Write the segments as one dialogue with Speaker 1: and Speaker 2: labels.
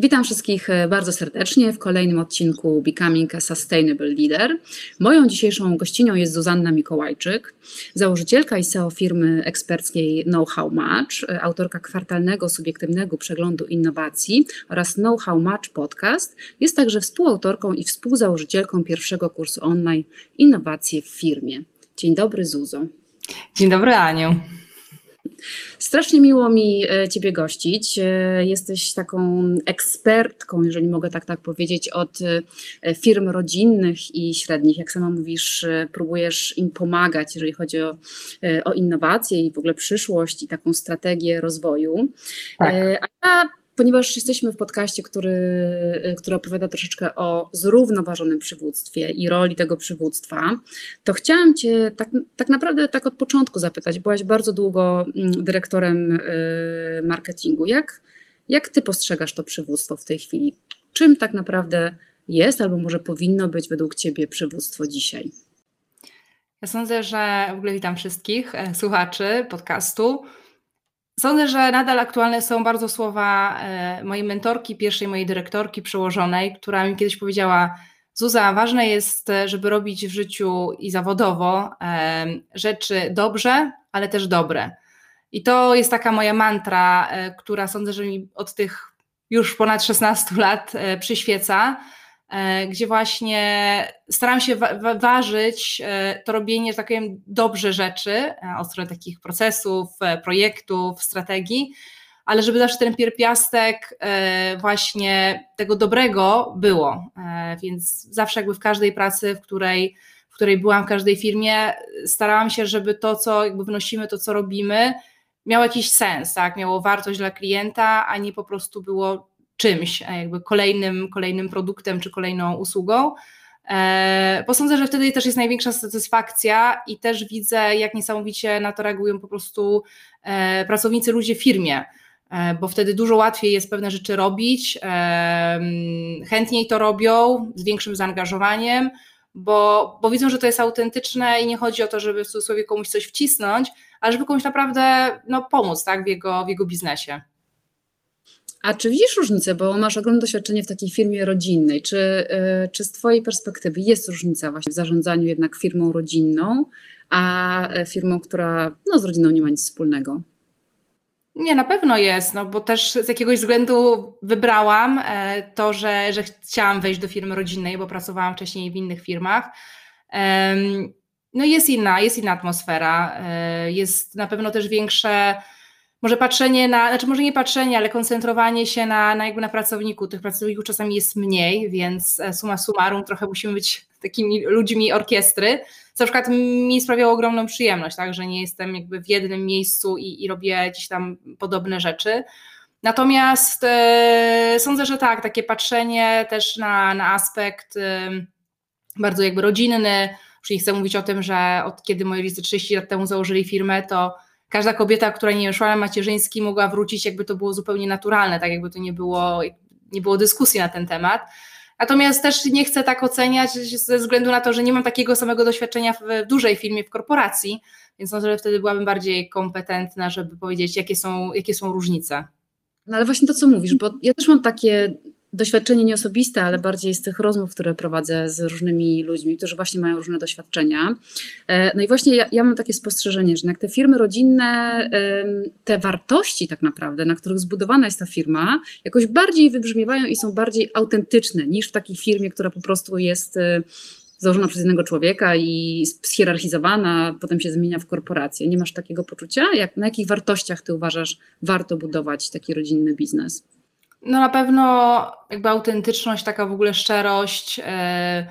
Speaker 1: Witam wszystkich e, bardzo serdecznie w kolejnym odcinku Becoming a Sustainable Leader. Moją dzisiejszą gościnią jest Zuzanna Mikołajczyk, założycielka i CEO firmy eksperckiej Know How Match, e, autorka kwartalnego subiektywnego przeglądu innowacji oraz Know How Match podcast. Jest także współautorką i współzałożycielką pierwszego kursu online Innowacje w firmie. Dzień dobry Zuzo.
Speaker 2: Dzień dobry Aniu.
Speaker 1: Strasznie miło mi e, Ciebie gościć. E, jesteś taką ekspertką, jeżeli mogę tak, tak powiedzieć, od e, firm rodzinnych i średnich. Jak sama mówisz, próbujesz im pomagać, jeżeli chodzi o, o innowacje i w ogóle przyszłość i taką strategię rozwoju. Tak. A ja ponieważ jesteśmy w podcaście, który, który opowiada troszeczkę o zrównoważonym przywództwie i roli tego przywództwa, to chciałam Cię tak, tak naprawdę tak od początku zapytać. Byłaś bardzo długo mm, dyrektorem y, marketingu. Jak, jak Ty postrzegasz to przywództwo w tej chwili? Czym tak naprawdę jest albo może powinno być według Ciebie przywództwo dzisiaj?
Speaker 2: Ja sądzę, że w ogóle witam wszystkich e, słuchaczy podcastu. Sądzę, że nadal aktualne są bardzo słowa e, mojej mentorki, pierwszej mojej dyrektorki przełożonej, która mi kiedyś powiedziała: Zuza, ważne jest, żeby robić w życiu i zawodowo e, rzeczy dobrze, ale też dobre. I to jest taka moja mantra, e, która sądzę, że mi od tych już ponad 16 lat przyświeca. E, gdzie właśnie staram się wa ważyć e, to robienie, że tak powiem, dobrze rzeczy e, od strony takich procesów, projektów, strategii, ale żeby zawsze ten pierpiastek właśnie tego dobrego było. Więc zawsze jakby w każdej pracy, w której, w której byłam, w każdej firmie, starałam się, żeby to, co jakby wnosimy, to, co robimy, miało jakiś sens, tak? miało wartość dla klienta, a nie po prostu było czymś, jakby kolejnym, kolejnym produktem czy kolejną usługą. E, bo sądzę, że wtedy też jest największa satysfakcja i też widzę, jak niesamowicie na to reagują po prostu e, pracownicy, ludzie w firmie, e, bo wtedy dużo łatwiej jest pewne rzeczy robić, chętniej to robią, z większym zaangażowaniem, bo, bo widzą, że to jest autentyczne i nie chodzi o to, żeby w cudzysłowie komuś coś wcisnąć, ale żeby komuś naprawdę no, pomóc tak, w, jego, w jego biznesie.
Speaker 1: A czy widzisz różnicę, bo masz ogromne doświadczenie w takiej firmie rodzinnej, czy, y, czy z Twojej perspektywy jest różnica właśnie w zarządzaniu jednak firmą rodzinną, a e, firmą, która no, z rodziną nie ma nic wspólnego?
Speaker 2: Nie, na pewno jest, no bo też z jakiegoś względu wybrałam e, to, że, że chciałam wejść do firmy rodzinnej, bo pracowałam wcześniej w innych firmach. No jest inna, jest inna atmosfera, e, jest na pewno też większe może patrzenie na, znaczy może nie patrzenie, ale koncentrowanie się na, na jakby na pracowniku. Tych pracowników czasami jest mniej, więc e, suma summarum trochę musimy być takimi ludźmi orkiestry, co na przykład mi sprawiało ogromną przyjemność, tak, że nie jestem jakby w jednym miejscu i, i robię jakieś tam podobne rzeczy. Natomiast e, sądzę, że tak, takie patrzenie też na, na aspekt e, bardzo jakby rodzinny, już nie chcę mówić o tym, że od kiedy moi rodzice 30 lat temu założyli firmę, to każda kobieta, która nie szła na macierzyński, mogła wrócić, jakby to było zupełnie naturalne, tak jakby to nie było, nie było dyskusji na ten temat. Natomiast też nie chcę tak oceniać ze względu na to, że nie mam takiego samego doświadczenia w, dużej firmie, w korporacji, więc może że wtedy byłabym bardziej kompetentna, żeby powiedzieć, jakie są, jakie są różnice.
Speaker 1: No ale właśnie to, co mówisz, bo ja też mam takie doświadczenie nieosobiste, ale bardziej z tych rozmów, które prowadzę z różnymi ludźmi, którzy właśnie mają różne doświadczenia. E, no i właśnie ja, ja mam takie spostrzeżenie, że jak te firmy rodzinne, te wartości tak naprawdę, na których zbudowana jest ta firma, jakoś bardziej wybrzmiewają i są bardziej autentyczne niż w takiej firmie, która po prostu jest e, założona przez jednego człowieka i schierarchizowana, potem się zmienia w korporację. Nie masz takiego poczucia? Jak, na jakich wartościach ty uważasz warto budować taki rodzinny biznes?
Speaker 2: No na pewno jakby autentyczność, taka w ogóle szczerość, e,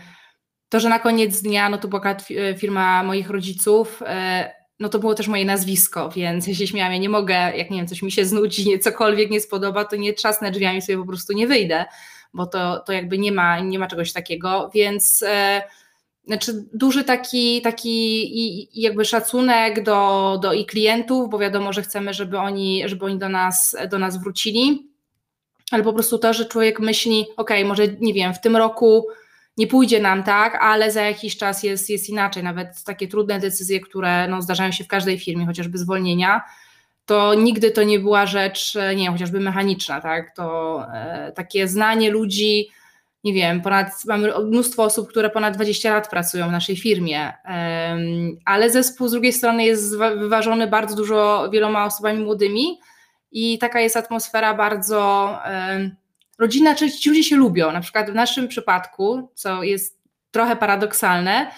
Speaker 2: to, że na koniec dnia, no to była e, firma moich rodziców, e, no to było też moje nazwisko, więc się śmiałam, ja nie mogę, jak nie wiem, coś mi się znudzi, nie, cokolwiek nie spodoba, to nie trzasnę drzwiami, sobie po prostu nie wyjdę, bo to, to jakby nie ma, nie ma czegoś takiego, więc znaczy duży taki, taki jakby szacunek do, do i klientów, bo wiadomo, że chcemy, żeby oni, żeby oni do nas, do nas wrócili, ale po prostu to, że człowiek myśli, ok, może nie wiem, w tym roku nie pójdzie nam tak, ale za jakiś czas jest, jest inaczej. Nawet takie trudne decyzje, które no, zdarzają się w każdej firmie, chociażby zwolnienia, to nigdy to nie była rzecz, nie wiem, chociażby mechaniczna, tak? To e, takie znanie ludzi, nie wiem, ponad, mamy mnóstwo osób, które ponad 20 lat pracują w naszej firmie, ale zespół z drugiej strony jest wyważony bardzo dużo wieloma osobami młodymi i taka jest atmosfera bardzo rodzinna, czy ci ludzie się lubią. Na przykład w naszym przypadku, co jest trochę paradoksalne,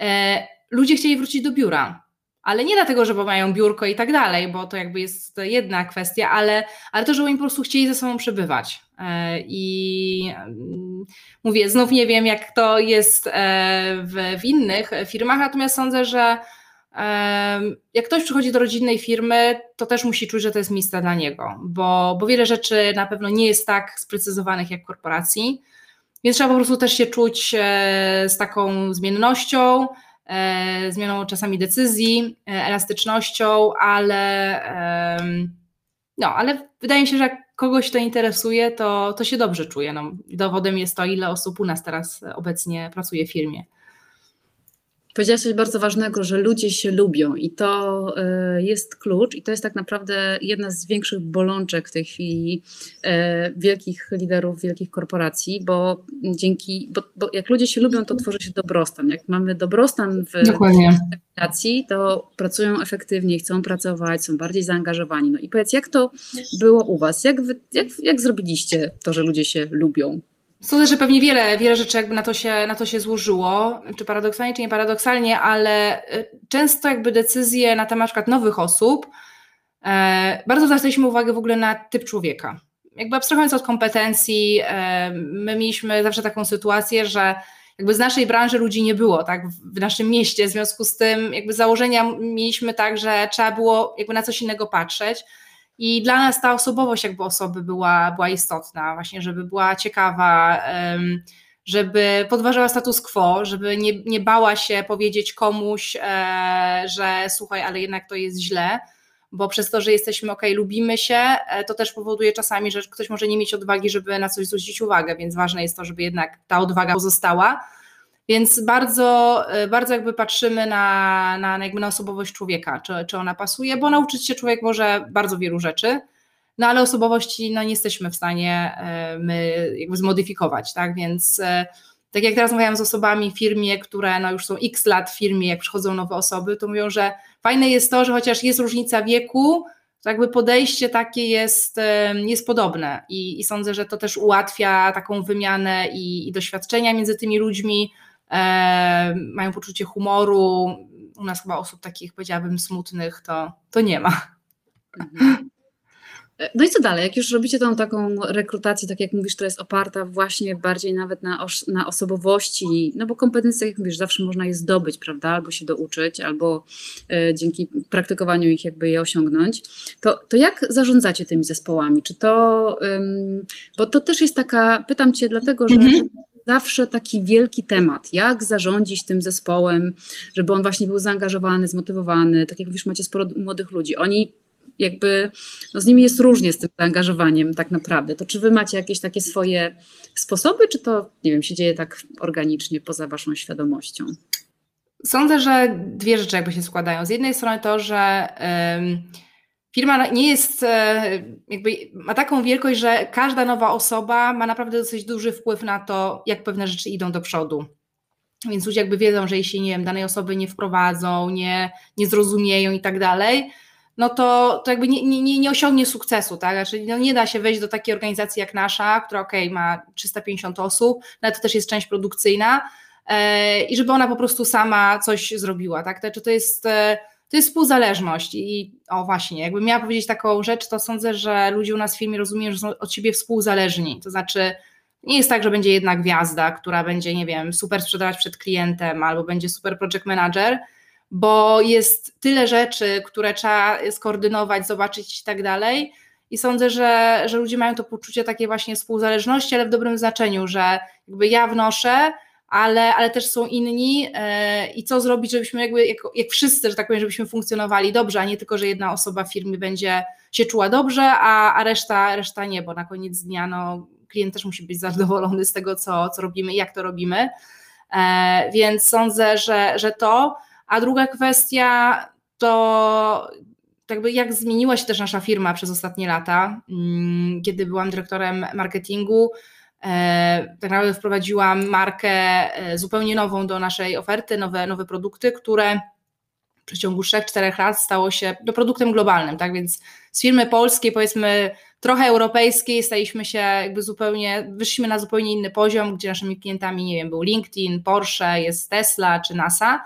Speaker 2: e, ludzie chcieli wrócić do biura ale nie dlatego, że mają biurko i tak dalej, bo to jakby jest jedna kwestia, ale, ale to, że oni po prostu chcieli ze sobą przebywać. E, I mówię, znów nie wiem, jak to jest e, w, w innych firmach, natomiast sądzę, że jak ktoś przychodzi do rodzinnej firmy, to też musi czuć, że to jest miejsce dla niego, bo, bo wiele rzeczy na pewno nie jest tak sprecyzowanych jak korporacji, więc trzeba po prostu też się czuć z taką zmiennością, e, zmianą czasami decyzji, e, elastycznością, ale, e, no, ale wydaje mi się, że jak kogoś to interesuje, to, to się dobrze czuje. No, dowodem jest to, ile osób u nas teraz obecnie pracuje w firmie.
Speaker 1: Powiedziałaś coś bardzo ważnego, że ludzie się lubią i to y, jest klucz i to jest tak naprawdę jedna z większych bolączek w tej chwili y, wielkich liderów, wielkich korporacji, bo dzięki, bo, bo, jak ludzie się lubią, to tworzy się dobrostan. Jak mamy dobrostan w organizacji, to pracują efektywniej, chcą pracować, są bardziej zaangażowani. No i powiedz, jak to było u Was? Jak, wy, jak, jak zrobiliście to, że ludzie się lubią?
Speaker 2: Sądzę, że pewnie wiele, wiele rzeczy jakby na to, się, na to się złożyło, czy paradoksalnie, czy nie paradoksalnie, ale y, często jakby decyzje na temat na przykład nowych osób, e, bardzo zwracaliśmy uwagę w ogóle na typ człowieka. Jakby abstrahując od kompetencji, e, my mieliśmy zawsze taką sytuację, że jakby z naszej branży ludzi nie było, tak, w naszym mieście, w związku z tym jakby założenia mieliśmy tak, że trzeba było jakby na coś innego patrzeć, i dla nas ta osobowość jakby osoby była, była istotna, właśnie, żeby była ciekawa, żeby podważała status quo, żeby nie, nie bała się powiedzieć komuś, e, że słuchaj, ale jednak to jest źle, bo przez to, że jesteśmy ok, lubimy się, e, to też powoduje czasami, że ktoś może nie mieć odwagi, żeby na coś zwrócić uwagę, więc ważne jest to, żeby jednak ta odwaga pozostała. Więc bardzo, e, bardzo jakby patrzymy na, na, jakby na osobowość człowieka, czy, czy ona pasuje, bo nauczyć się człowiek może bardzo wielu rzeczy, no ale osobowości no, nie jesteśmy w stanie e, my jakby zmodyfikować, tak, więc e, tak jak teraz rozmawiałam z osobami w firmie, które no, już są x lat w firmie, jak przychodzą nowe osoby, to mówią, że fajne jest to, że chociaż jest różnica wieku, to jakby podejście takie jest, jest podobne I, i sądzę, że to też ułatwia taką wymianę i, i doświadczenia między tymi ludźmi, mają poczucie humoru. U nas chyba osób takich, powiedziałabym, smutnych, to, to nie ma.
Speaker 1: Mhm. No i co dalej? Jak już robicie tą taką rekrutację, tak jak mówisz, która jest oparta właśnie bardziej nawet na, os na osobowości, no bo kompetencje, tak jak mówisz, zawsze można je zdobyć, prawda? Albo się douczyć, albo e, dzięki praktykowaniu ich jakby je osiągnąć. To, to jak zarządzacie tymi zespołami? Czy to, ym, bo to też jest taka, pytam Cię dlatego, że mhm zawsze taki wielki temat, jak zarządzić tym zespołem, żeby on właśnie był zaangażowany, zmotywowany. Tak jak mówisz, macie sporo młodych ludzi. Oni jakby, no z nimi jest różnie z tym zaangażowaniem tak naprawdę. To czy wy macie jakieś takie swoje sposoby, czy to, nie wiem, się dzieje tak organicznie, poza waszą świadomością?
Speaker 2: Sądzę, że dwie rzeczy jakby się składają. Z jednej strony to, że... Yy firma nie jest, e, jakby ma taką wielkość, że każda nowa osoba ma naprawdę dosyć duży wpływ na to, jak pewne rzeczy idą do przodu. Więc ludzie jakby wiedzą, że jeśli nie wiem, danej osoby nie wprowadzą, nie, nie zrozumieją i tak dalej, no to, to jakby nie, nie, nie osiągnie sukcesu, tak? Znaczy, no nie da się wejść do takiej organizacji jak nasza, która ok, ma 350 osób, no ale to też jest część produkcyjna e, i żeby ona po prostu sama coś zrobiła, tak? To, to jest e, to jest współzależność i o właśnie, jakbym miała powiedzieć taką rzecz, to sądzę, że ludzie u nas w firmie rozumieją, że są od siebie współzależni, to znaczy nie jest tak, że będzie jedna gwiazda, która będzie, nie wiem, super sprzedawać przed klientem albo będzie super project manager, bo jest tyle rzeczy, które trzeba skoordynować, zobaczyć i tak dalej. I sądzę, że, że ludzie mają to poczucie takiej właśnie współzależności, ale w dobrym znaczeniu, że jakby ja wnoszę, ale, ale też są inni e, i co zrobić, żebyśmy jakby, jak, jak wszyscy, że tak powiem, żebyśmy funkcjonowali dobrze, a nie tylko, że jedna osoba w firmie będzie się czuła dobrze, a, a reszta, reszta nie, bo na koniec dnia no, klient też musi być zadowolony z tego, co, co robimy i jak to robimy. E, więc sądzę, że, że to. A druga kwestia to jakby jak zmieniła się też nasza firma przez ostatnie lata. Mm, kiedy byłam dyrektorem marketingu, tak naprawdę wprowadziłam markę e, zupełnie nową do naszej oferty, nowe, nowe produkty, które w przeciągu 3-4 lat stało się do produktem globalnym, tak więc z firmy polskiej, powiedzmy trochę europejskiej, staliśmy się jakby zupełnie, wyszliśmy na zupełnie inny poziom, gdzie naszymi klientami, nie wiem, był LinkedIn, Porsche, jest Tesla czy NASA,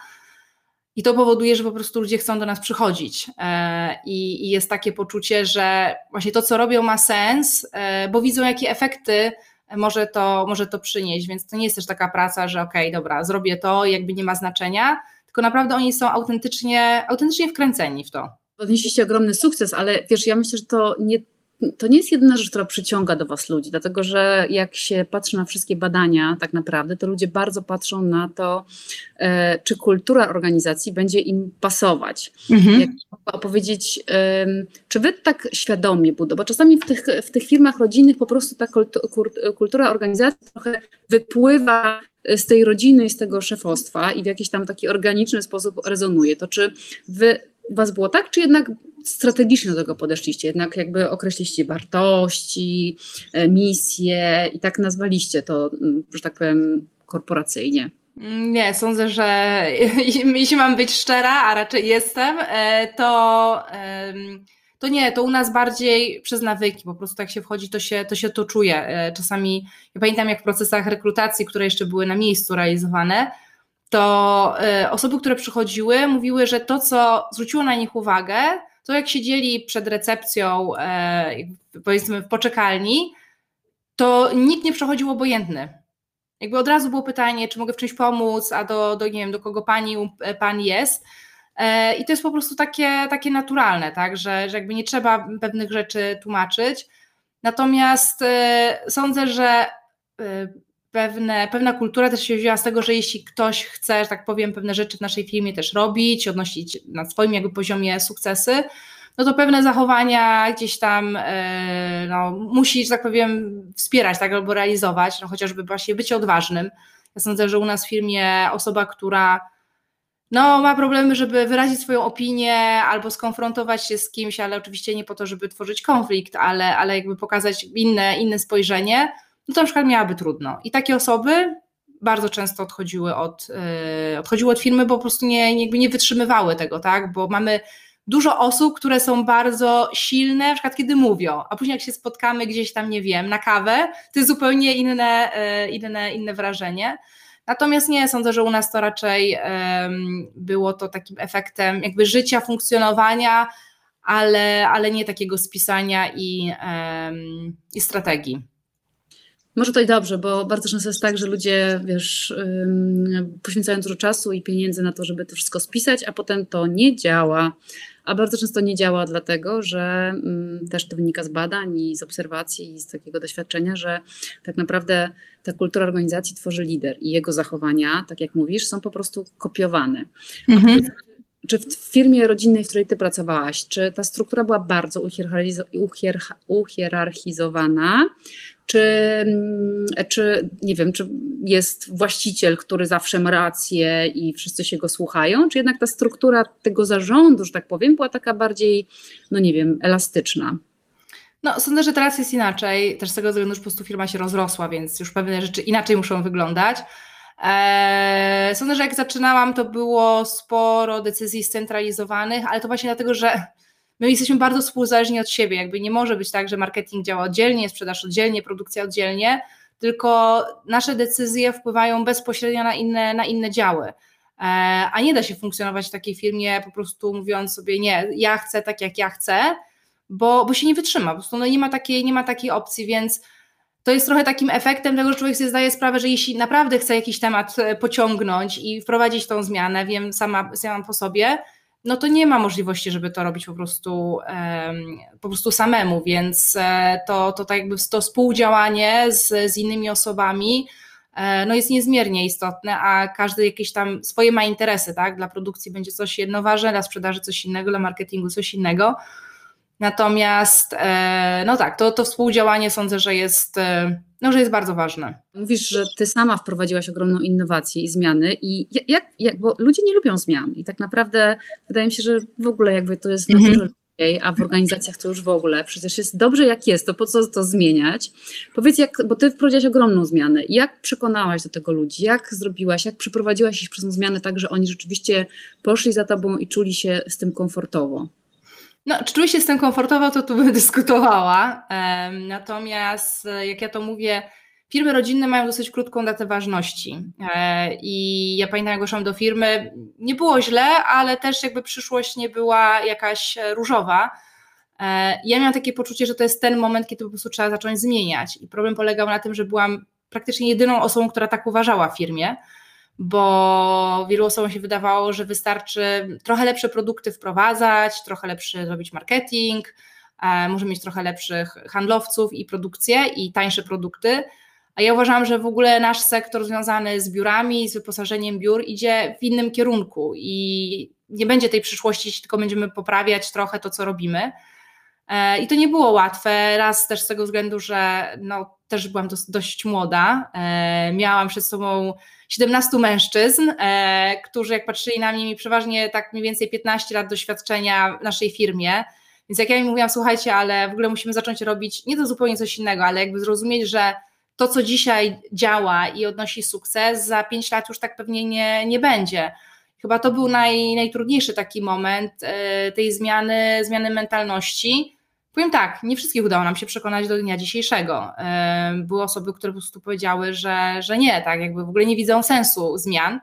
Speaker 2: i to powoduje, że po prostu ludzie chcą do nas przychodzić. E, I, jest takie poczucie, że właśnie to, co robią, ma sens, e, bo widzą, jakie efekty może to, może to przynieść. Więc to nie jest też taka praca, że okej, okay, dobra, zrobię to jakby nie ma znaczenia, tylko naprawdę oni są autentycznie, autentycznie wkręceni w to.
Speaker 1: Odnieśliście ogromny sukces, ale wiesz, ja myślę, że to nie to nie jest jedyna rzecz, która przyciąga do Was ludzi, dlatego że jak się patrzy na wszystkie badania, tak naprawdę, to ludzie bardzo patrzą na to, e, czy kultura organizacji będzie im pasować. Mhm. Jak opowiedzieć, e, czy Wy tak świadomie budą, bo czasami w tych, w tych firmach rodzinnych po prostu ta kultura organizacji trochę wypływa z tej rodziny i z tego szefostwa i w jakiś tam taki organiczny sposób rezonuje. To czy Wy Was było tak, czy jednak strategicznie do tego podeszliście? Jednak jakby określiście wartości, e, misje i tak nazwaliście to, mm, że tak powiem, korporacyjnie.
Speaker 2: Nie, sądzę, że jeśli mam być szczera, a raczej jestem, e, to, to nie, to u nas bardziej przez nawyki, po prostu tak się wchodzi, to się to, się to czuje. E, czasami, ja pamiętam jak w procesach rekrutacji, które jeszcze były na miejscu realizowane, to e, osoby, które przychodziły, mówiły, że to, co zwróciło na nich uwagę, to jak siedzieli przed recepcją, e, powiedzmy w poczekalni, to nikt nie przechodził obojętny. Jakby od razu było pytanie, czy mogę w czymś pomóc, a do, do nie wiem, do kogo pani, e, pan jest. I to jest po prostu takie, takie naturalne, tak, że, że jakby nie trzeba pewnych rzeczy tłumaczyć. Natomiast sądzę, że pewne, pewna kultura też się wzięła z tego, że jeśli ktoś chce, że tak powiem, pewne rzeczy w naszej firmie też robić, odnosić na swoim jakby poziomie sukcesy, no to pewne zachowania gdzieś tam e, no, musi, że tak powiem, wspierać tak, albo realizować, no chociażby właśnie bycie odważnym. Ja sądzę, że u nas w firmie osoba, która no, ma problemy, żeby wyrazić swoją opinię albo skonfrontować się z kimś, ale oczywiście nie po to, żeby tworzyć konflikt, ale, ale jakby pokazać inne, inne spojrzenie, no to na przykład miałaby trudno. I takie osoby bardzo często odchodziły od, yy, odchodziły od firmy, bo po prostu nie, jakby nie wytrzymywały tego, tak? Bo mamy dużo osób, które są bardzo silne, na przykład kiedy mówią, a później jak się spotkamy gdzieś tam, nie wiem, na kawę, to jest zupełnie inne, yy, inne, inne wrażenie. Natomiast nie, sądzę, że u nas to raczej było to takim efektem jakby życia, funkcjonowania, ale, ale nie takiego spisania i, i strategii.
Speaker 1: Może to i dobrze, bo bardzo często jest tak, że ludzie, wiesz, poświęcają dużo czasu i pieniędzy na to, żeby to wszystko spisać, a potem to nie działa. A bardzo często nie działa dlatego, że też to wynika z badań i z obserwacji i z takiego doświadczenia, że tak naprawdę ta kultura organizacji tworzy lider i jego zachowania, tak jak mówisz, są po prostu kopiowane. Mhm. Czy w firmie rodzinnej, w której ty pracowałaś, czy ta struktura była bardzo uhierarchizowana, czy, mm, czy nie wiem, czy jest właściciel, który zawsze ma rację i wszyscy się go słuchają, czy jednak ta struktura tego zarządu, że tak powiem, była taka bardziej, no nie wiem, elastyczna?
Speaker 2: No, sądzę, że teraz jest inaczej, też z tego względu, że po prostu firma się rozrosła, więc już pewne rzeczy inaczej muszą wyglądać. Eee, sądzę, że jak zaczynałam, to było sporo decyzji scentralizowanych, ale to właśnie dlatego, że my jesteśmy bardzo współzależni od siebie. Jakby nie może być tak, że marketing działa oddzielnie, sprzedaż oddzielnie, produkcja oddzielnie, tylko nasze decyzje wpływają bezpośrednio na inne, na inne działy. E, a nie da się funkcjonować w takiej firmie po prostu mówiąc sobie, nie, ja chcę tak, jak ja chcę, bo, bo się nie wytrzyma. Po prostu no nie, ma takiej, nie ma takiej opcji, więc to jest trochę takim efektem tego, że człowiek sobie zdaje sprawę, że jeśli naprawdę chce jakiś temat e, pociągnąć i wprowadzić tą zmianę, wiem sama, sama po sobie, no to nie ma możliwości, żeby to robić po prostu, po prostu samemu, więc e, to, to tak jakby to współdziałanie z, z innymi osobami e, no jest niezmiernie istotne, a każdy jakieś tam swoje ma interesy, tak? Dla produkcji będzie coś jedno ważne, dla sprzedaży coś innego, dla marketingu coś innego. Natomiast, e, no tak, to, to współdziałanie sądzę, że jest, no, że jest bardzo ważne.
Speaker 1: Mówisz, że ty sama wprowadziłaś ogromną innowację i zmiany i jak, jak bo ludzie nie lubią zmian i tak naprawdę wydaje mi się, że w ogóle jakby to jest mhm. naturze a w organizacjach to już w ogóle. Przecież jest dobrze jak jest, to po co to zmieniać? Powiedz, jak, bo ty wprowadziłaś ogromną zmianę. Jak przekonałaś do tego ludzi? Jak zrobiłaś, jak przeprowadziłaś ich przez tą zmianę tak, że oni rzeczywiście poszli za tobą i czuli się z tym komfortowo?
Speaker 2: No, czy czuję się z tym komfortowo, to tu bym dyskutowała. Natomiast e, jak ja to mówię, firmy rodzinne mają dosyć krótką datę ważności. E, I ja pamiętam, jak doszłam do firmy, nie było źle, ale też jakby przyszłość nie była jakaś e, różowa. Ja miałam takie poczucie, że to jest ten moment, kiedy po prostu trzeba zacząć zmieniać. I problem polegał na tym, że byłam praktycznie jedyną osobą, która tak uważała w firmie bo wielu osobom się wydawało, że wystarczy trochę lepsze produkty wprowadzać, trochę lepszy zrobić marketing, e, może mieć trochę lepszych handlowców i produkcję i tańsze produkty. A ja uważam, że w ogóle nasz sektor związany z biurami, z wyposażeniem biur idzie w innym kierunku i nie będzie tej przyszłości, tylko będziemy poprawiać trochę to, co robimy. E, I to nie było łatwe, raz też z tego względu, że no, też byłam dość, dość młoda. E, miałam przed sobą 17 mężczyzn, e, którzy jak patrzyli na mnie, mi przeważnie tak mniej więcej 15 lat doświadczenia w naszej firmie. Więc jak ja im mówiłam, słuchajcie, ale w ogóle musimy zacząć robić nie to zupełnie coś innego, ale jakby zrozumieć, że to, co dzisiaj działa i odnosi sukces, za 5 lat już tak pewnie nie, nie będzie. Chyba to był naj, najtrudniejszy taki moment tej zmiany, zmiany mentalności Powiem tak, nie wszystkich udało nam się przekonać do dnia dzisiejszego. Były osoby, które po prostu powiedziały, że, że nie, tak, jakby w ogóle nie widzą sensu zmian.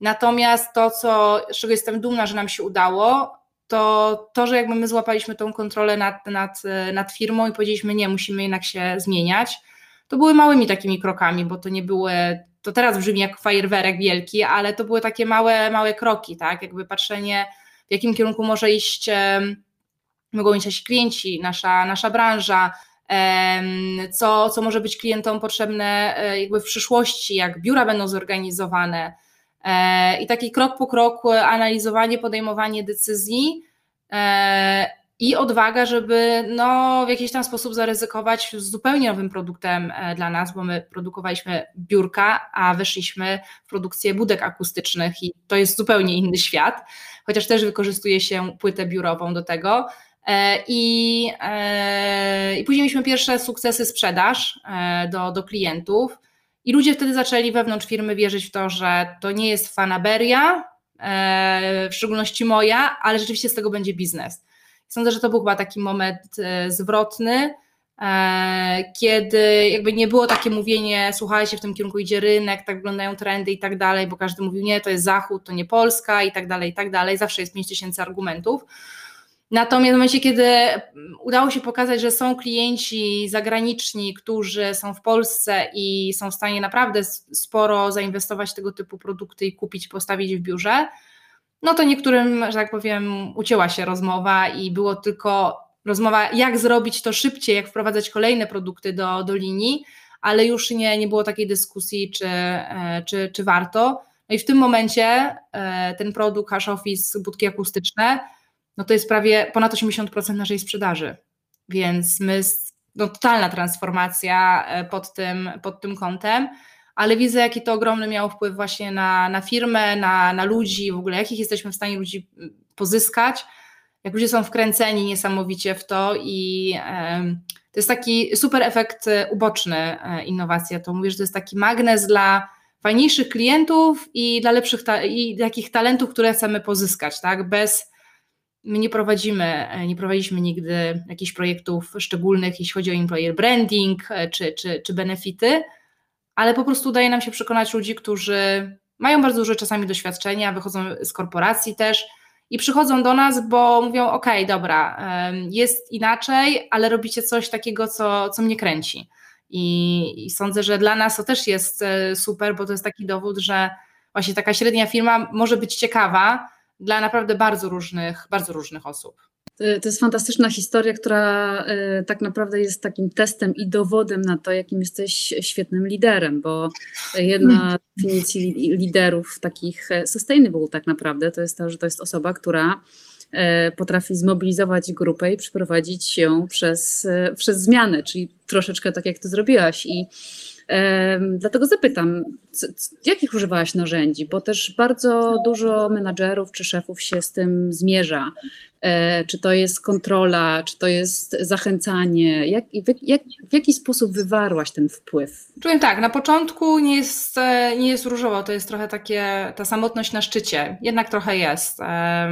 Speaker 2: Natomiast to, co, z czego jestem dumna, że nam się udało, to to, że jakby my złapaliśmy tą kontrolę nad, nad, nad firmą i powiedzieliśmy, nie, musimy jednak się zmieniać, to były małymi takimi krokami, bo to nie były, to teraz brzmi jak fajerwerek wielki, ale to były takie małe, małe kroki, tak, jakby patrzenie, w jakim kierunku może iść mogą mieć nasi klienci, nasza, nasza branża, co, co może być klientom potrzebne e, jakby w przyszłości, jak biura będą zorganizowane. E, I taki krok po kroku analizowanie, podejmowanie decyzji e, i odwaga, żeby no, w jakiś tam sposób zaryzykować z zupełnie nowym produktem dla nas, bo my produkowaliśmy biurka, a weszliśmy w produkcję budek akustycznych i to jest zupełnie inny świat, chociaż też wykorzystuje się płytę biurową do tego. E, I, e, I później mieliśmy pierwsze sukcesy sprzedaż e, do, do klientów. I ludzie wtedy zaczęli wewnątrz firmy wierzyć w to, że to nie jest fanaberia, w szczególności moja, ale rzeczywiście z tego będzie biznes. Sądzę, że to był chyba taki moment zwrotny, kiedy jakby nie było takie mówienie, słuchajcie, w tym kierunku idzie rynek, tak wyglądają trendy i tak dalej, bo każdy mówił, nie, to jest Zachód, to nie Polska i tak dalej, i tak dalej. Zawsze jest 5000 argumentów. Natomiast w momencie, kiedy udało się pokazać, że są klienci zagraniczni, którzy są w Polsce i są w stanie naprawdę sporo zainwestować w tego typu produkty i kupić, postawić w biurze, no to niektórym, że tak powiem, ucięła się rozmowa i było tylko rozmowa, jak zrobić to szybciej, jak wprowadzać kolejne produkty do, do linii, ale już nie, nie było takiej dyskusji, czy, e, czy, czy warto. No i w tym momencie e, ten produkt Hash Office, budki akustyczne, no to jest prawie ponad 80% naszej sprzedaży. Więc my, no totalna transformacja e, pod tym, pod tym kątem, ale widzę, jaki to ogromny miało wpływ właśnie na, na firmę, na, na ludzi, w ogóle jakich jesteśmy w stanie ludzi pozyskać, jak ludzie są wkręceni niesamowicie w to i to jest taki super efekt uboczny e, innowacja. To mówię, że to jest taki magnes dla fajniejszych klientów i dla lepszych i takich talentów, które chcemy pozyskać, tak? Bez My nie prowadzimy, e, nie prowadziliśmy nigdy jakichś projektów szczególnych, jeśli chodzi o employer branding e, czy, czy, czy benefity, ale po prostu udaje nam się przekonać ludzi, którzy mają bardzo duże czasami doświadczenia, wychodzą z korporacji też i przychodzą do nas, bo mówią: OK, dobra, jest inaczej, ale robicie coś takiego, co, co mnie kręci. I, I sądzę, że dla nas to też jest e, super, bo to jest taki dowód, że właśnie taka średnia firma może być ciekawa, dla naprawdę bardzo różnych, bardzo różnych osób.
Speaker 1: To jest fantastyczna historia, która e, tak naprawdę jest takim testem i dowodem na to, jakim jesteś świetnym liderem, bo jedna z definicji liderów takich e, sustainable tak naprawdę to jest to, że to jest osoba, która e, potrafi zmobilizować grupę i przeprowadzić ją przez, przez zmianę, czyli troszeczkę tak jak ty zrobiłaś i Dlatego zapytam, jakich używałaś narzędzi? Bo też bardzo dużo menadżerów czy szefów się z tym zmierza. E, czy to jest kontrola, czy to jest zachęcanie? Jak, jak, w jaki sposób wywarłaś ten wpływ?
Speaker 2: Czułem tak, na początku nie jest, e, nie jest różowo, to jest trochę takie, ta samotność na szczycie, jednak trochę jest. E,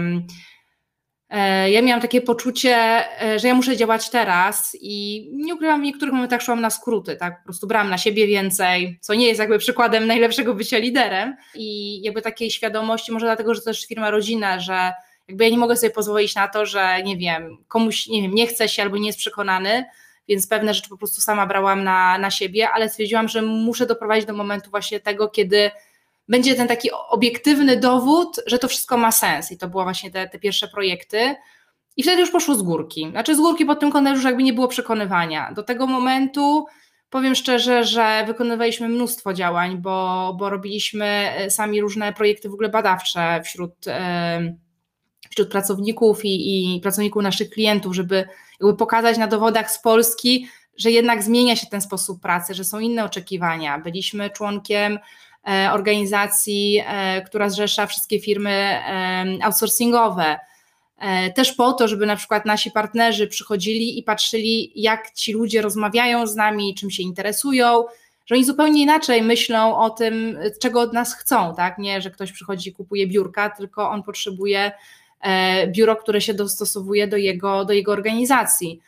Speaker 2: ja miałam takie poczucie, e, że ja muszę działać teraz i nie ukrywam, w niektórych momentach szłam na skróty, tak, po prostu brałam na siebie więcej, co nie jest jakby przykładem najlepszego bycia liderem. I jakby takiej świadomości, może dlatego, że to też firma rodzina, że jakby ja nie mogę sobie pozwolić na to, że nie wiem, komuś, nie wiem, nie chce się albo nie jest przekonany, więc pewne rzeczy po prostu sama brałam na, na siebie, ale stwierdziłam, że muszę doprowadzić do momentu właśnie tego, kiedy będzie ten taki obiektywny dowód, że to wszystko ma sens. I to były właśnie te, te pierwsze projekty. I wtedy już poszło z górki. Znaczy z górki pod tym kątem już jakby nie było przekonywania. Do tego momentu powiem szczerze, że wykonywaliśmy mnóstwo działań, bo, bo robiliśmy e, sami różne projekty w ogóle badawcze wśród, e, wśród pracowników i, i pracowników naszych klientów, żeby jakby pokazać na dowodach z Polski, że jednak zmienia się ten sposób pracy, że są inne oczekiwania. Byliśmy członkiem organizacji, e, która zrzesza wszystkie firmy e, outsourcingowe. Też po to, żeby na przykład nasi partnerzy przychodzili i patrzyli, jak ci ludzie rozmawiają z nami, czym się interesują, że oni zupełnie inaczej myślą o tym, czego od nas chcą, tak? Nie, że ktoś przychodzi i kupuje biurka, tylko on potrzebuje biuro, które się dostosowuje do jego, do jego organizacji.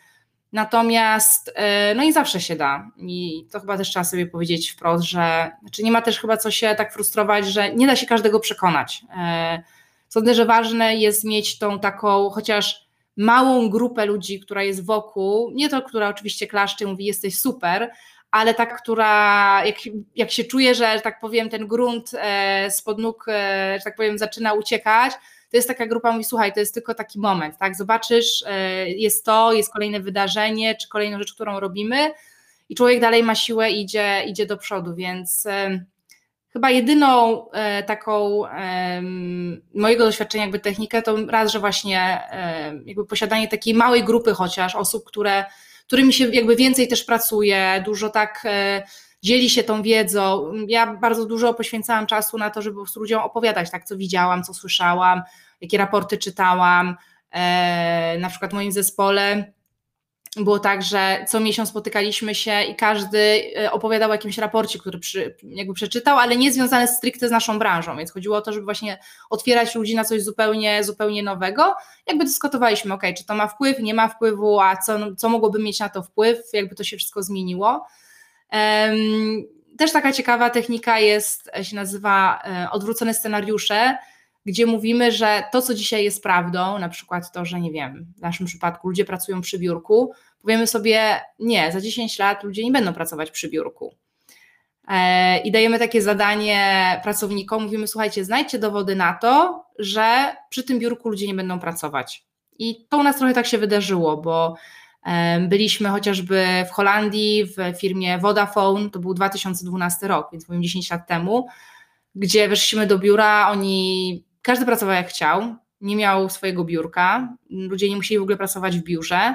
Speaker 2: Natomiast, e, no i zawsze się da. I to chyba też trzeba sobie powiedzieć wprost, że znaczy nie ma też chyba co się tak frustrować, że nie da się każdego przekonać. E, sądzę, że ważne jest mieć tą taką chociaż małą grupę ludzi, która jest wokół, nie to, która oczywiście klaszcze mówi jesteś super, ale ta, która jak, jak się czuje, że, tak powiem, ten grunt e, spod nóg, że tak powiem, zaczyna uciekać, to jest taka grupa, mówi, słuchaj, to jest tylko taki moment, tak, zobaczysz, e, jest to, jest kolejne wydarzenie, czy kolejna rzecz, którą robimy i człowiek dalej ma siłę idzie, idzie do przodu, więc e, chyba jedyną e, taką mojego doświadczenia jakby technikę to raz, że właśnie jakby posiadanie takiej małej grupy chociaż osób, które, którymi się jakby więcej też pracuje, dużo tak dzieli się tą wiedzą. Ja bardzo dużo poświęcałam czasu na to, żeby ludziom opowiadać, tak, co widziałam, co słyszałam, jakie raporty czytałam. E, na przykład w moim zespole było tak, że co miesiąc spotykaliśmy się i każdy e, opowiadał o jakimś raporcie, który przy, jakby przeczytał, ale nie związany stricte z naszą branżą, więc chodziło o to, żeby właśnie otwierać ludzi na coś zupełnie, zupełnie nowego. Jakby dyskutowaliśmy, ok, czy to ma wpływ, nie ma wpływu, a co, co mogłoby mieć na to wpływ, jakby to się wszystko zmieniło. Też taka ciekawa technika jest, się nazywa e, odwrócone scenariusze, gdzie mówimy, że to, co dzisiaj jest prawdą, na przykład to, że nie wiem, w naszym przypadku ludzie pracują przy biurku, powiemy sobie, nie, za 10 lat ludzie nie będą pracować przy biurku. E, I dajemy takie zadanie pracownikom, mówimy, słuchajcie, znajdźcie dowody na to, że przy tym biurku ludzie nie będą pracować. I to u nas trochę tak się wydarzyło, bo Byliśmy chociażby w Holandii w firmie Vodafone, to był 2012 rok, więc powiem 10 lat temu, gdzie weszliśmy do biura, oni, każdy pracował jak chciał, nie miał swojego biurka, ludzie nie musieli w ogóle pracować w biurze.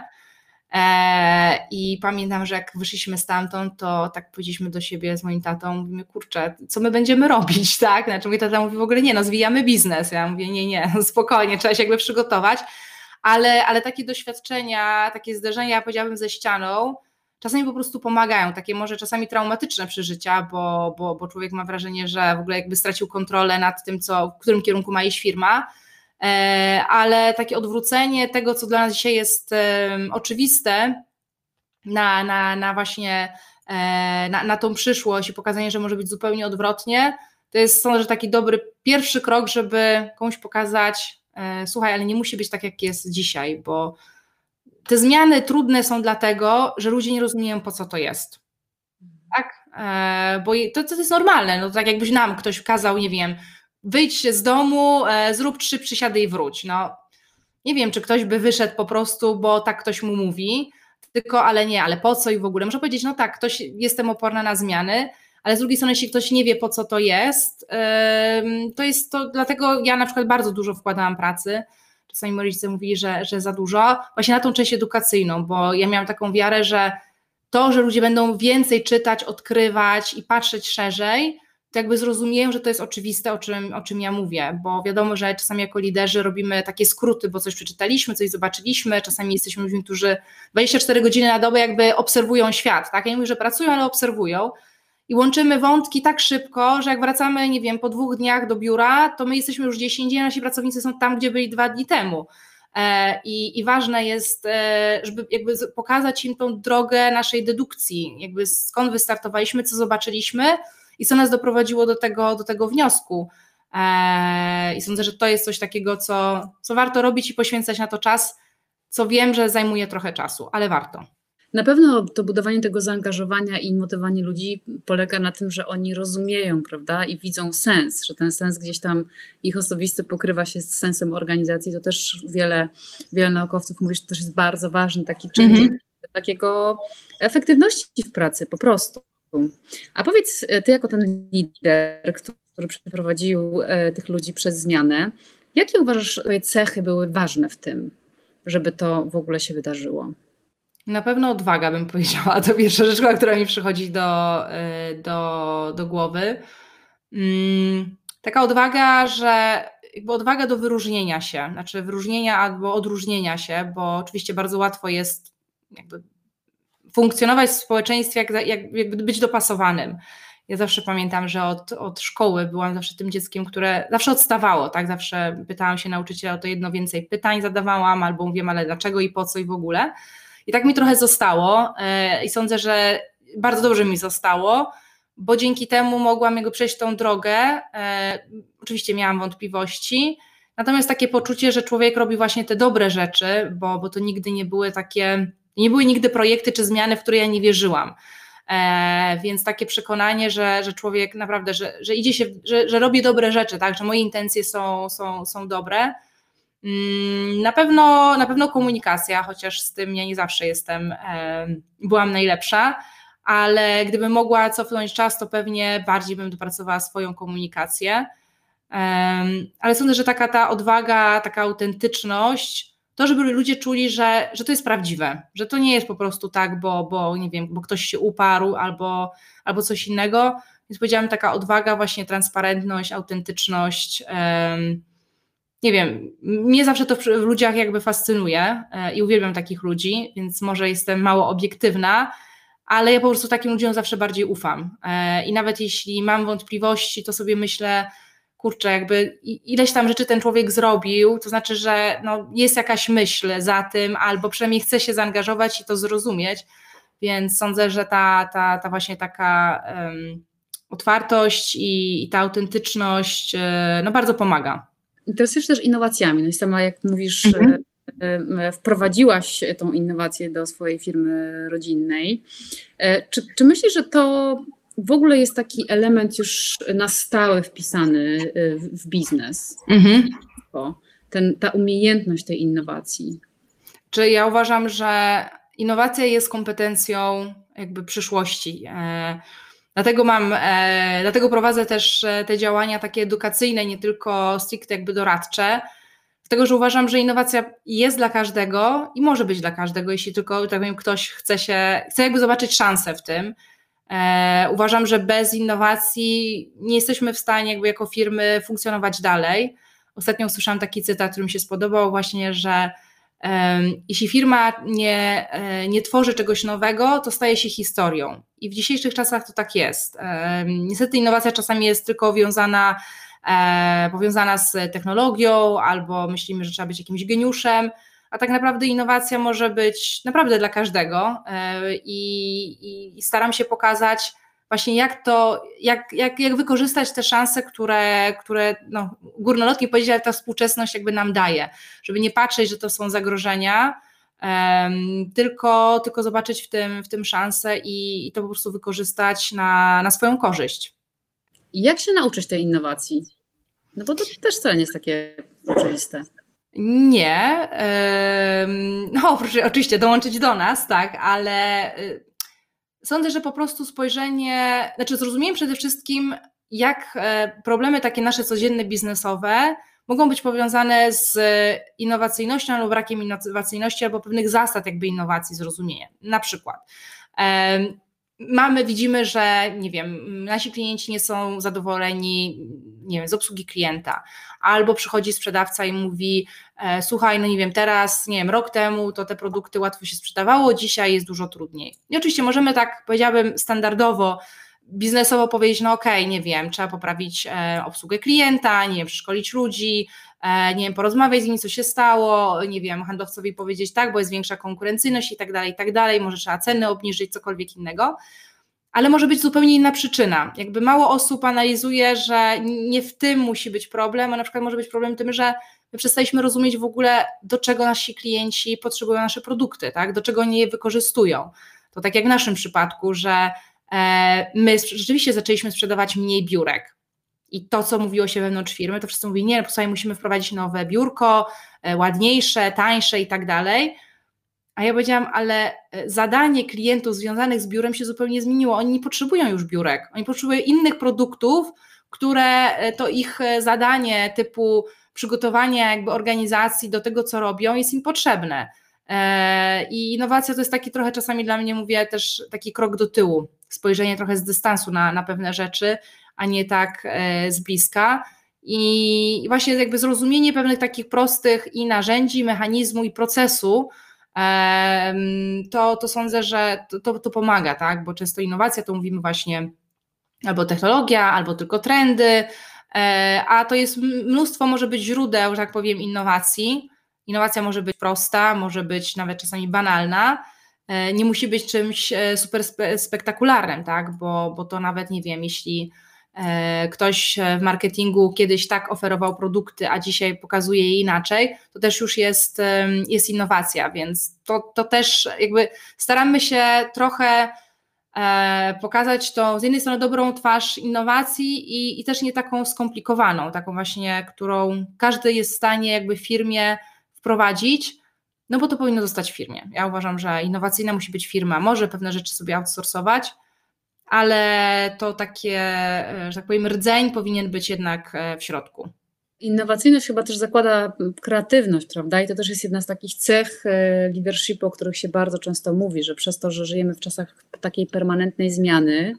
Speaker 2: E, I pamiętam, że jak wyszliśmy stamtąd, to tak powiedzieliśmy do siebie z moim tatą, mówimy, kurczę, co my będziemy robić, tak? Znaczy mój tata mówi w ogóle, nie no, zwijamy biznes. Ja mówię, nie, nie, spokojnie, trzeba się jakby przygotować ale, ale takie doświadczenia, takie zderzenia, powiedziałabym, ze ścianą, czasami po prostu pomagają, takie może czasami traumatyczne przeżycia, bo, bo, bo człowiek ma wrażenie, że w ogóle jakby stracił kontrolę nad tym, co, w którym kierunku ma iść firma, e, ale takie odwrócenie tego, co dla nas dzisiaj jest oczywiste, na, na, na właśnie e, na, na tą przyszłość i pokazanie, że może być zupełnie odwrotnie, to jest sądzę, że taki dobry pierwszy krok, żeby komuś pokazać, słuchaj, ale nie musi być tak, jak jest dzisiaj, bo te zmiany trudne są dlatego, że ludzie nie rozumieją, po co to jest. Tak? E, bo to, to jest normalne. No, tak jakbyś nam ktoś kazał, nie wiem, wyjdź z domu, e, zrób trzy przysiady i wróć. No, nie wiem, czy ktoś by wyszedł po prostu, bo tak ktoś mu mówi, tylko ale nie, ale po co i w ogóle. Można powiedzieć, no tak, ktoś, jestem oporna na zmiany, ale z drugiej strony, jeśli ktoś nie wie, po co to jest, to jest to, dlatego ja na przykład bardzo dużo wkładałam pracy. Czasami moi rodzice mówili, że, że za dużo, właśnie na tą część edukacyjną, bo ja miałam taką wiarę, że to, że ludzie będą więcej czytać, odkrywać i patrzeć szerzej, to jakby zrozumieją, że to jest oczywiste, o czym, o czym ja mówię, bo wiadomo, że czasami jako liderzy robimy takie skróty, bo coś przeczytaliśmy, coś zobaczyliśmy, czasami jesteśmy ludźmi, którzy 24 godziny na dobę jakby obserwują świat, tak? Ja nie mówię, że pracują, ale obserwują i łączymy wątki tak szybko, że jak wracamy, nie wiem, po dwóch dniach do biura, to my jesteśmy już gdzieś indziej, nasi pracownicy są tam, gdzie byli dwa dni temu. E, I, I, ważne jest, e, żeby jakby pokazać im tą drogę naszej dedukcji, jakby skąd wystartowaliśmy, co zobaczyliśmy i co nas doprowadziło do tego, do tego wniosku. E, I sądzę, że to jest coś takiego, co, co warto robić i poświęcać na to czas, co wiem, że zajmuje trochę czasu, ale warto.
Speaker 1: Na pewno to budowanie tego zaangażowania i motywowanie ludzi polega na tym, że oni rozumieją, prawda, i widzą sens, że ten sens gdzieś tam ich osobisty pokrywa się z sensem organizacji. To też wiele, wiele naukowców mówi, że to też jest bardzo ważny taki czynnik mm -hmm. takiego efektywności w pracy po prostu. A powiedz, ty jako ten lider, który przeprowadził e, tych ludzi przez zmianę, jakie uważasz, twoje cechy były ważne w tym, żeby to w ogóle się wydarzyło?
Speaker 2: Na pewno odwaga, bym powiedziała. To pierwsza rzecz, która mi przychodzi do, y, do, do głowy. Mm, taka odwaga, że jakby odwaga do wyróżnienia się, znaczy wyróżnienia albo odróżnienia się, bo oczywiście bardzo łatwo jest jakby funkcjonować w społeczeństwie, jak, jak, być dopasowanym. Ja zawsze pamiętam, że od, od szkoły byłam zawsze tym dzieckiem, które zawsze odstawało, tak? Zawsze pytałam się nauczyciela o to jedno więcej pytań zadawałam, albo mówię, ale dlaczego i po co i w ogóle. I tak mi trochę zostało e, i sądzę, że bardzo dobrze mi zostało, bo dzięki temu mogłam jego przejść tą drogę. E, oczywiście miałam wątpliwości, natomiast takie poczucie, że człowiek robi właśnie te dobre rzeczy, bo, bo to nigdy nie były takie, nie były nigdy projekty czy zmiany, w które ja nie wierzyłam. E, więc takie przekonanie, że, że człowiek naprawdę, że, że idzie się, że, że robi dobre rzeczy, tak, że moje intencje są, są, są dobre, na pewno, na pewno komunikacja, chociaż z tym ja nie zawsze jestem, byłam najlepsza, ale gdybym mogła cofnąć czas, to pewnie bardziej bym dopracowała swoją komunikację. Ale sądzę, że taka ta odwaga, taka autentyczność, to, żeby ludzie czuli, że, że to jest prawdziwe, że to nie jest po prostu tak, bo, bo nie wiem, bo ktoś się uparł albo, albo coś innego. Więc powiedziałam, taka odwaga, właśnie transparentność, autentyczność nie wiem, mnie zawsze to w ludziach jakby fascynuje e, i uwielbiam takich ludzi, więc może jestem mało obiektywna, ale ja po prostu takim ludziom zawsze bardziej ufam. E, I nawet jeśli mam wątpliwości, to sobie myślę, kurczę, jakby ileś tam rzeczy ten człowiek zrobił, to znaczy, że no, jest jakaś myśl za tym, albo przynajmniej chce się zaangażować i to zrozumieć, więc sądzę, że ta, ta, ta właśnie taka um, otwartość i, i, ta autentyczność e, no, bardzo pomaga.
Speaker 1: Interesujesz też innowacjami. No i sama, jak mówisz, mhm. E, e, wprowadziłaś tą innowację do swojej firmy rodzinnej. E, czy, czy myślisz, że to w ogóle jest taki element już na stałe wpisany w, w biznes? Mhm. Ten, ta umiejętność tej innowacji.
Speaker 2: Czy ja uważam, że innowacja jest kompetencją jakby przyszłości. Dlatego mam, e, dlatego prowadzę też e, te działania takie edukacyjne, nie tylko stricte jakby doradcze, dlatego że uważam, że innowacja jest dla każdego i może być dla każdego, jeśli tylko tak powiem, ktoś chce się, chce jakby zobaczyć szansę w tym. E, uważam, że bez innowacji nie jesteśmy w stanie jakby jako firmy funkcjonować dalej. Ostatnio usłyszałam taki cytat, który mi się spodobał właśnie, że jeśli firma nie, e, nie tworzy czegoś nowego, to staje się historią. I w dzisiejszych czasach to tak jest. Niestety innowacja czasami jest tylko wiązana, e, powiązana z technologią, albo myślimy, że trzeba być jakimś geniuszem, a tak naprawdę innowacja może być naprawdę dla każdego. E, I, i staram się pokazać, właśnie jak to, jak, jak, jak wykorzystać te szanse, które, które no, górnolotnie powiedzieć, ale ta współczesność jakby nam daje, żeby nie patrzeć, że to są zagrożenia, um, tylko, tylko zobaczyć w tym, w tym szansę i, i to po prostu wykorzystać na, na swoją korzyść.
Speaker 1: I jak się nauczyć tej innowacji? No bo to też wcale nie jest takie oczywiste.
Speaker 2: Nie. no, proszę oczywiście dołączyć do nas, tak, ale y, sądzę, że po prostu spojrzenie, znaczy zrozumienie przede wszystkim, jak e, problemy takie nasze codzienne biznesowe mogą być powiązane z innowacyjnością albo brakiem innowacyjności, albo pewnych zasad jakby innowacji, zrozumienia. Na przykład mamy, widzimy, że nie wiem, nasi klienci nie są zadowoleni, nie wiem, z obsługi klienta, albo przychodzi sprzedawca i mówi, e, słuchaj, no nie wiem, teraz, nie wiem, rok temu to te produkty łatwo się sprzedawało, dzisiaj jest dużo trudniej. I oczywiście możemy tak, powiedziałabym, standardowo biznesowo powiedzieć, no okej, okay, nie wiem, trzeba poprawić e, obsługę klienta, nie wiem, przeszkolić ludzi, nie wiem, porozmawiać z nimi, co się stało, nie wiem, handlowcowi powiedzieć tak, bo jest większa konkurencyjność i tak dalej, i tak dalej, może trzeba ceny obniżyć, cokolwiek innego, ale może być zupełnie inna przyczyna. Jakby mało osób analizuje, że nie w tym musi być problem, a na przykład może być problem tym, że my przestaliśmy rozumieć w ogóle, do czego nasi klienci potrzebują nasze produkty, tak? do czego oni je wykorzystują. To tak jak w naszym przypadku, że E, my rzeczywiście zaczęliśmy sprzedawać mniej biurek. I to, co mówiło się wewnątrz firmy, to wszyscy mówili, nie, posłuchaj, musimy wprowadzić nowe biurko, e, ładniejsze, tańsze i tak dalej. A ja powiedziałam, ale e, zadanie klientów związanych z biurem się zupełnie zmieniło. Oni nie potrzebują już biurek, oni potrzebują innych produktów, które to ich zadanie typu przygotowania jakby organizacji do tego, co robią, jest im potrzebne. I innowacja to jest taki trochę czasami dla mnie, mówię, też taki krok do tyłu spojrzenie trochę z dystansu na, na pewne rzeczy, a nie tak e, z bliska. I właśnie jakby zrozumienie pewnych takich prostych i narzędzi, mechanizmu i procesu, to, to sądzę, że to, to pomaga, tak? Bo często innowacja to mówimy właśnie albo technologia, albo tylko trendy, e, a to jest mnóstwo może być źródeł, że tak powiem, innowacji. Innowacja może być prosta, może być nawet czasami banalna, E, nie musi być czymś super spektakularnym, tak? bo, bo to nawet nie wiem, jeśli ktoś w marketingu kiedyś tak oferował produkty, a dzisiaj pokazuje je inaczej, to też już jest, jest innowacja, więc to, to też jakby staramy się trochę pokazać to z jednej strony dobrą twarz innowacji i, i też nie taką skomplikowaną, taką właśnie, którą każdy jest w stanie jakby w firmie wprowadzić, no bo to powinno zostać w firmie. Ja uważam, że innowacyjna musi być firma, może pewne rzeczy sobie outsourcować, ale to takie, e, że tak powiem, rdzeń powinien być jednak e, w środku.
Speaker 1: Innowacyjność chyba też zakłada kreatywność, prawda? I to też jest jedna z takich cech e, leadershipu, o których się bardzo często mówi, że przez to, że żyjemy w czasach takiej permanentnej zmiany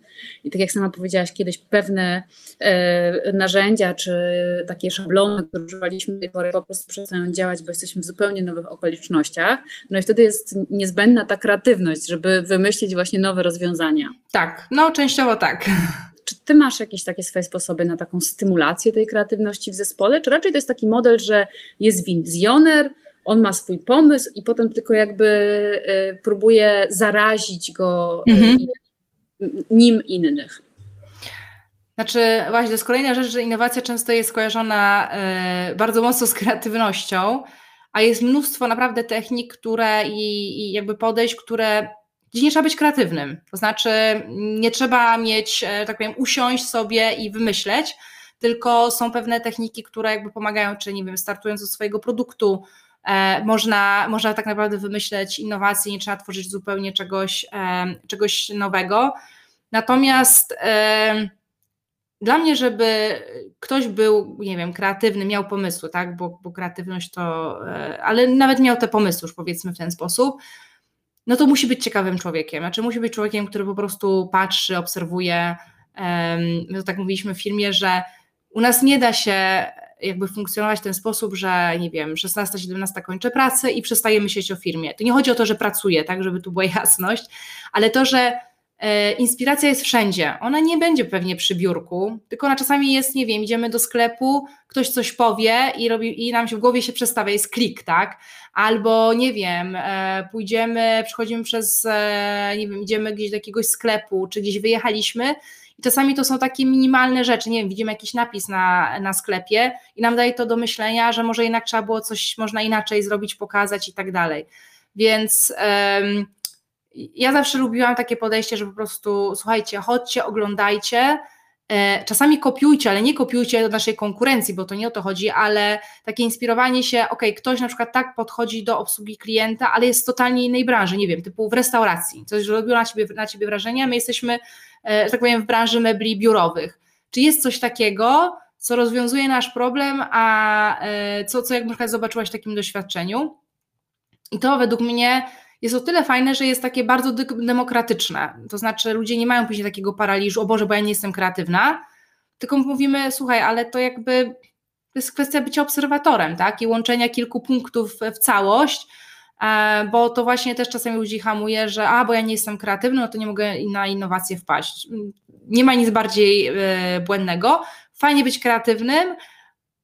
Speaker 1: i tak jak sama powiedziałaś kiedyś, pewne e, narzędzia czy takie szablony, które używaliśmy do tej pory, po prostu przestają działać, bo jesteśmy w zupełnie nowych okolicznościach. No i wtedy jest niezbędna ta kreatywność, żeby wymyślić właśnie nowe rozwiązania.
Speaker 2: Tak, no częściowo tak.
Speaker 1: Ty masz jakieś takie swoje sposoby na taką stymulację tej kreatywności w zespole, czy raczej to jest taki model, że jest wizjoner, on ma swój pomysł i potem tylko jakby y, próbuje zarazić go y, mhm. nim innych?
Speaker 2: Znaczy, właśnie, to jest kolejna rzecz, że innowacja często jest skojarzona y, bardzo mocno z kreatywnością, a jest mnóstwo naprawdę technik, które i, i jakby podejść, które gdzie nie trzeba być kreatywnym. To znaczy, nie trzeba mieć, e, tak powiem, usiąść sobie i wymyśleć, tylko są pewne techniki, które jakby pomagają, czy nie wiem, startując od swojego produktu, e, można, można tak naprawdę wymyśleć innowacje, nie trzeba tworzyć zupełnie czegoś, e, czegoś nowego. Natomiast dla mnie, żeby ktoś był, nie wiem, kreatywny, miał pomysły, tak, bo, bo kreatywność to, ale nawet miał te pomysły, już powiedzmy w ten sposób, no to musi być ciekawym człowiekiem. Znaczy musi być człowiekiem, który po prostu patrzy, obserwuje. My to tak mówiliśmy w filmie, że u nas nie da się jakby funkcjonować w ten sposób, że nie wiem, 16-17 kończę pracę i przestaję myśleć o firmie. To nie chodzi o to, że pracuję, tak, żeby tu była jasność, ale to, że inspiracja jest wszędzie. Ona nie będzie pewnie przy biurku, tylko ona czasami jest, nie wiem, idziemy do sklepu, ktoś coś powie i, robi, i nam się w głowie się przestawia, jest klik, tak? Albo nie wiem, e, pójdziemy, przechodzimy przez, e, nie wiem, idziemy gdzieś do jakiegoś sklepu, czy gdzieś wyjechaliśmy i czasami to są takie minimalne rzeczy, nie wiem, widzimy jakiś napis na, na sklepie i nam daje to do myślenia, że może jednak trzeba było coś, można inaczej zrobić, pokazać i tak dalej. Więc ja zawsze lubiłam takie podejście, że po prostu słuchajcie, chodźcie, oglądajcie, e, czasami kopiujcie, ale nie kopiujcie do naszej konkurencji, bo to nie o to chodzi, ale takie inspirowanie się, ok, ktoś na przykład tak podchodzi do obsługi klienta, ale jest z totalnie innej branży, nie wiem, typu w restauracji, coś robiło na ciebie, na ciebie wrażenie, my jesteśmy, e, że tak powiem, w branży mebli biurowych. Czy jest coś takiego, co rozwiązuje nasz problem, a e, co, co jak na przykład zobaczyłaś w takim doświadczeniu? I to według mnie jest o tyle fajne, że jest takie bardzo demokratyczne. To znaczy, ludzie nie mają później takiego paraliżu, o Boże, bo ja nie jestem kreatywna, tylko mówimy, słuchaj, ale to jakby to jest kwestia bycia obserwatorem, tak? I łączenia kilku punktów w całość, e, bo to właśnie też czasami ludzi hamuje, że a, bo ja nie jestem kreatywny, no to nie mogę na innowacje wpaść. Nie ma nic bardziej e, błędnego. Fajnie być kreatywnym,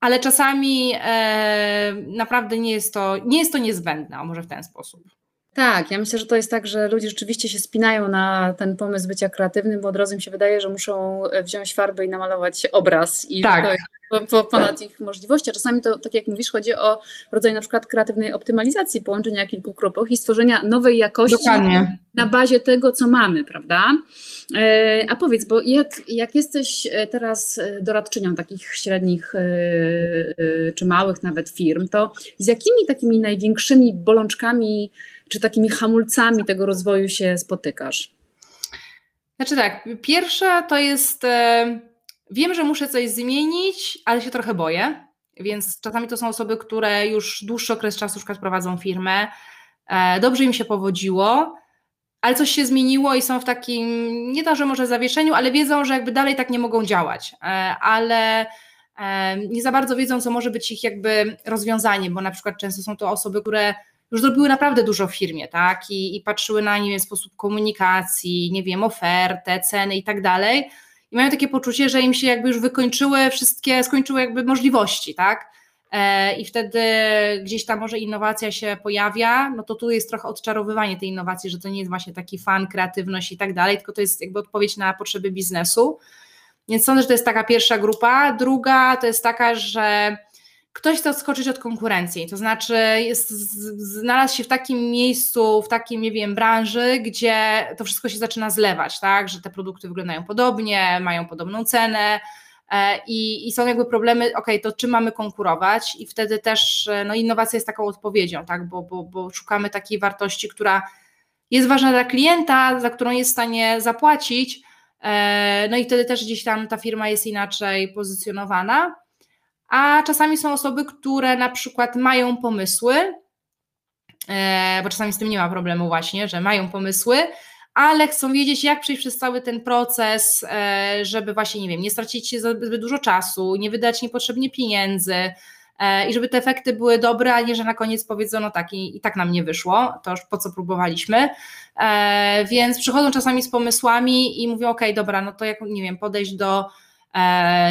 Speaker 2: ale czasami e, naprawdę nie jest, to, nie jest to niezbędne, może w ten sposób.
Speaker 1: Tak, ja myślę, że to jest tak, że ludzie rzeczywiście się spinają na ten pomysł bycia kreatywnym, bo od razu im się wydaje, że muszą wziąć farbę i namalować obraz i tak. to jest ponad ich możliwości. A czasami to, tak jak mówisz, chodzi o rodzaj na przykład kreatywnej optymalizacji, połączenia kilku kropów i stworzenia nowej jakości Dokładnie. na bazie tego, co mamy, prawda? E, a powiedz, bo jak, jak jesteś teraz doradczynią takich średnich e, e, czy małych nawet firm, to z jakimi takimi największymi bolączkami czy takimi hamulcami tego rozwoju się spotykasz?
Speaker 2: Znaczy tak, pierwsza to jest, e, wiem, że muszę coś zmienić, ale się trochę boję, więc czasami to są osoby, które już dłuższy okres czasu przykład prowadzą firmę, e, dobrze im się powodziło, ale coś się zmieniło i są w takim, nie to, że może zawieszeniu, ale wiedzą, że jakby dalej tak nie mogą działać, e, ale nie za bardzo wiedzą, co może być ich jakby rozwiązaniem, bo na przykład często są to osoby, które już zrobiły naprawdę dużo w firmie, tak? I, i patrzyły na nie w sposób komunikacji, nie wiem, ofertę, ceny i tak dalej. I mają takie poczucie, że im się jakby już wykończyły wszystkie, skończyły jakby możliwości, tak? E, I wtedy gdzieś tam może innowacja się pojawia, no to tu jest trochę odczarowywanie tej innowacji, że to nie jest właśnie taki fan, kreatywność i tak dalej, tylko to jest jakby odpowiedź na potrzeby biznesu. Więc sądzę, że to jest taka pierwsza grupa. Druga to jest taka, że ktoś chce odskoczyć od konkurencji, to znaczy jest, znalazł się w takim miejscu, w takim, nie wiem, branży, gdzie to wszystko się zaczyna zlewać, tak, że te produkty wyglądają podobnie, mają podobną cenę, e, i, i, są jakby problemy, ok, to czym mamy konkurować? I wtedy też e, no, innowacja jest taką odpowiedzią, tak, bo, bo, bo szukamy takiej wartości, która jest ważna dla klienta, za którą jest w stanie zapłacić, e, no i wtedy też gdzieś tam ta firma jest inaczej pozycjonowana a czasami są osoby, które na przykład mają pomysły, e, bo czasami z tym nie ma problemu właśnie, że mają pomysły, ale chcą wiedzieć, jak przejść przez cały ten proces, e, żeby właśnie, nie wiem, nie stracić zbyt dużo czasu, nie wydać niepotrzebnie pieniędzy e, i żeby te efekty były dobre, a nie, że na koniec powiedzą, no tak, i, i tak nam nie wyszło, to już po co próbowaliśmy. Więc przychodzą czasami z pomysłami i mówią, ok, dobra, no to jak, nie wiem, podejść do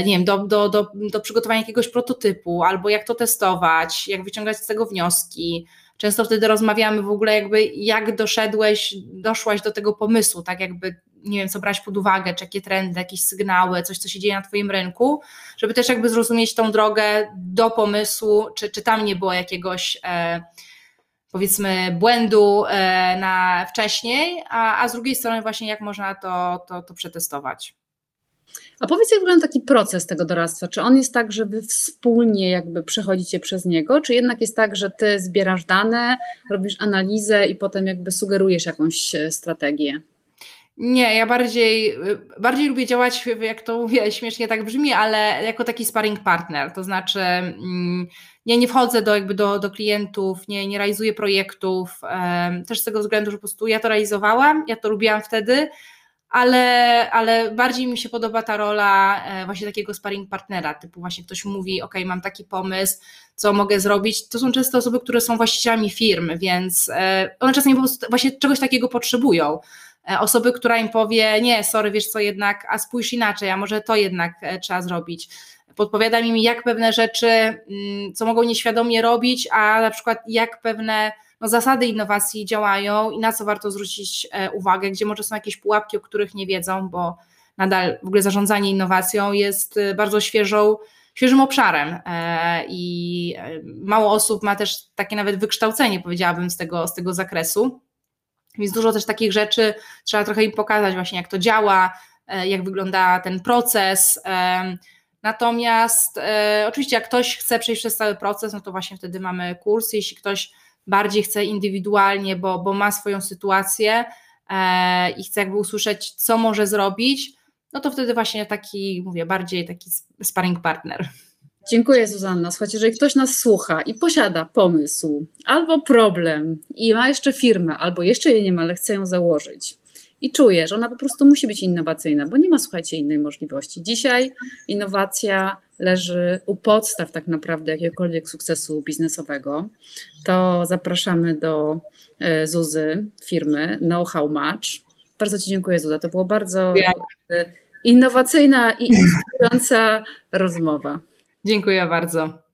Speaker 2: nie wiem, do, do, do, do przygotowania jakiegoś prototypu, albo jak to testować, jak wyciągać z tego wnioski. Często wtedy rozmawiamy w ogóle jakby jak doszedłeś, doszłaś do tego pomysłu, tak jakby nie wiem, co brać pod uwagę, czy jakie trendy, jakieś sygnały, coś, co się dzieje na Twoim rynku, żeby też jakby zrozumieć tą drogę do pomysłu, czy, czy tam nie było jakiegoś e, powiedzmy błędu e, na wcześniej, a, a z drugiej strony właśnie jak można to, to, to przetestować.
Speaker 1: A powiedz, jak wygląda taki proces tego doradztwa? Czy on jest tak, że wy wspólnie jakby przechodzicie przez niego, czy jednak jest tak, że ty zbierasz dane, robisz analizę i potem jakby sugerujesz jakąś e, strategię?
Speaker 2: Nie, ja bardziej, bardziej lubię działać, jak to mówię, śmiesznie tak brzmi, ale jako taki sparring partner, to znaczy mm, ja nie wchodzę do, jakby do, do klientów, nie, nie realizuję projektów, też z tego względu, że po prostu ja to realizowałam, ja to lubiłam wtedy, ale, ale bardziej mi się podoba ta rola e, właśnie takiego sparring partnera, typu właśnie ktoś mówi, ok, mam taki pomysł, co mogę zrobić. To są często osoby, które są właścicielami firm, więc e, one czasami po prostu właśnie czegoś takiego potrzebują. E, osoby, która im powie, nie, sorry, wiesz co, jednak, a spójrz inaczej, a może to jednak trzeba zrobić. Podpowiada mi, jak pewne rzeczy, mm, co mogą nieświadomie robić, a na przykład jak pewne no, zasady innowacji działają i na co warto zwrócić e, uwagę, gdzie może są jakieś pułapki, o których nie wiedzą, bo nadal w ogóle zarządzanie innowacją jest e, bardzo świeżą, świeżym obszarem e, i mało osób ma też takie nawet wykształcenie, powiedziałabym, z tego, z tego zakresu. Więc dużo też takich rzeczy trzeba trochę im pokazać, właśnie jak to działa, jak wygląda ten proces. Natomiast oczywiście, jak ktoś chce przejść przez cały proces, no to właśnie wtedy mamy kurs. Jeśli ktoś bardziej chce indywidualnie, bo, bo ma swoją sytuację e, i chce jakby usłyszeć, co może zrobić, no to wtedy właśnie taki, mówię, bardziej taki sparring partner.
Speaker 1: Dziękuję Zuzanna. Słuchajcie, jeżeli ktoś nas słucha i posiada pomysł albo problem i ma jeszcze firmę, albo jeszcze jej nie ma, ale chce ją założyć i czuje, że ona po prostu musi być innowacyjna, bo nie ma, słuchajcie, innej możliwości. Dzisiaj innowacja leży u podstaw tak naprawdę jakiegokolwiek sukcesu biznesowego, to zapraszamy do e, Zuzy, firmy Know How Match. Bardzo Ci dziękuję Zuza, to było bardzo e, innowacyjna i inspirująca rozmowa.
Speaker 2: Dziękuję bardzo.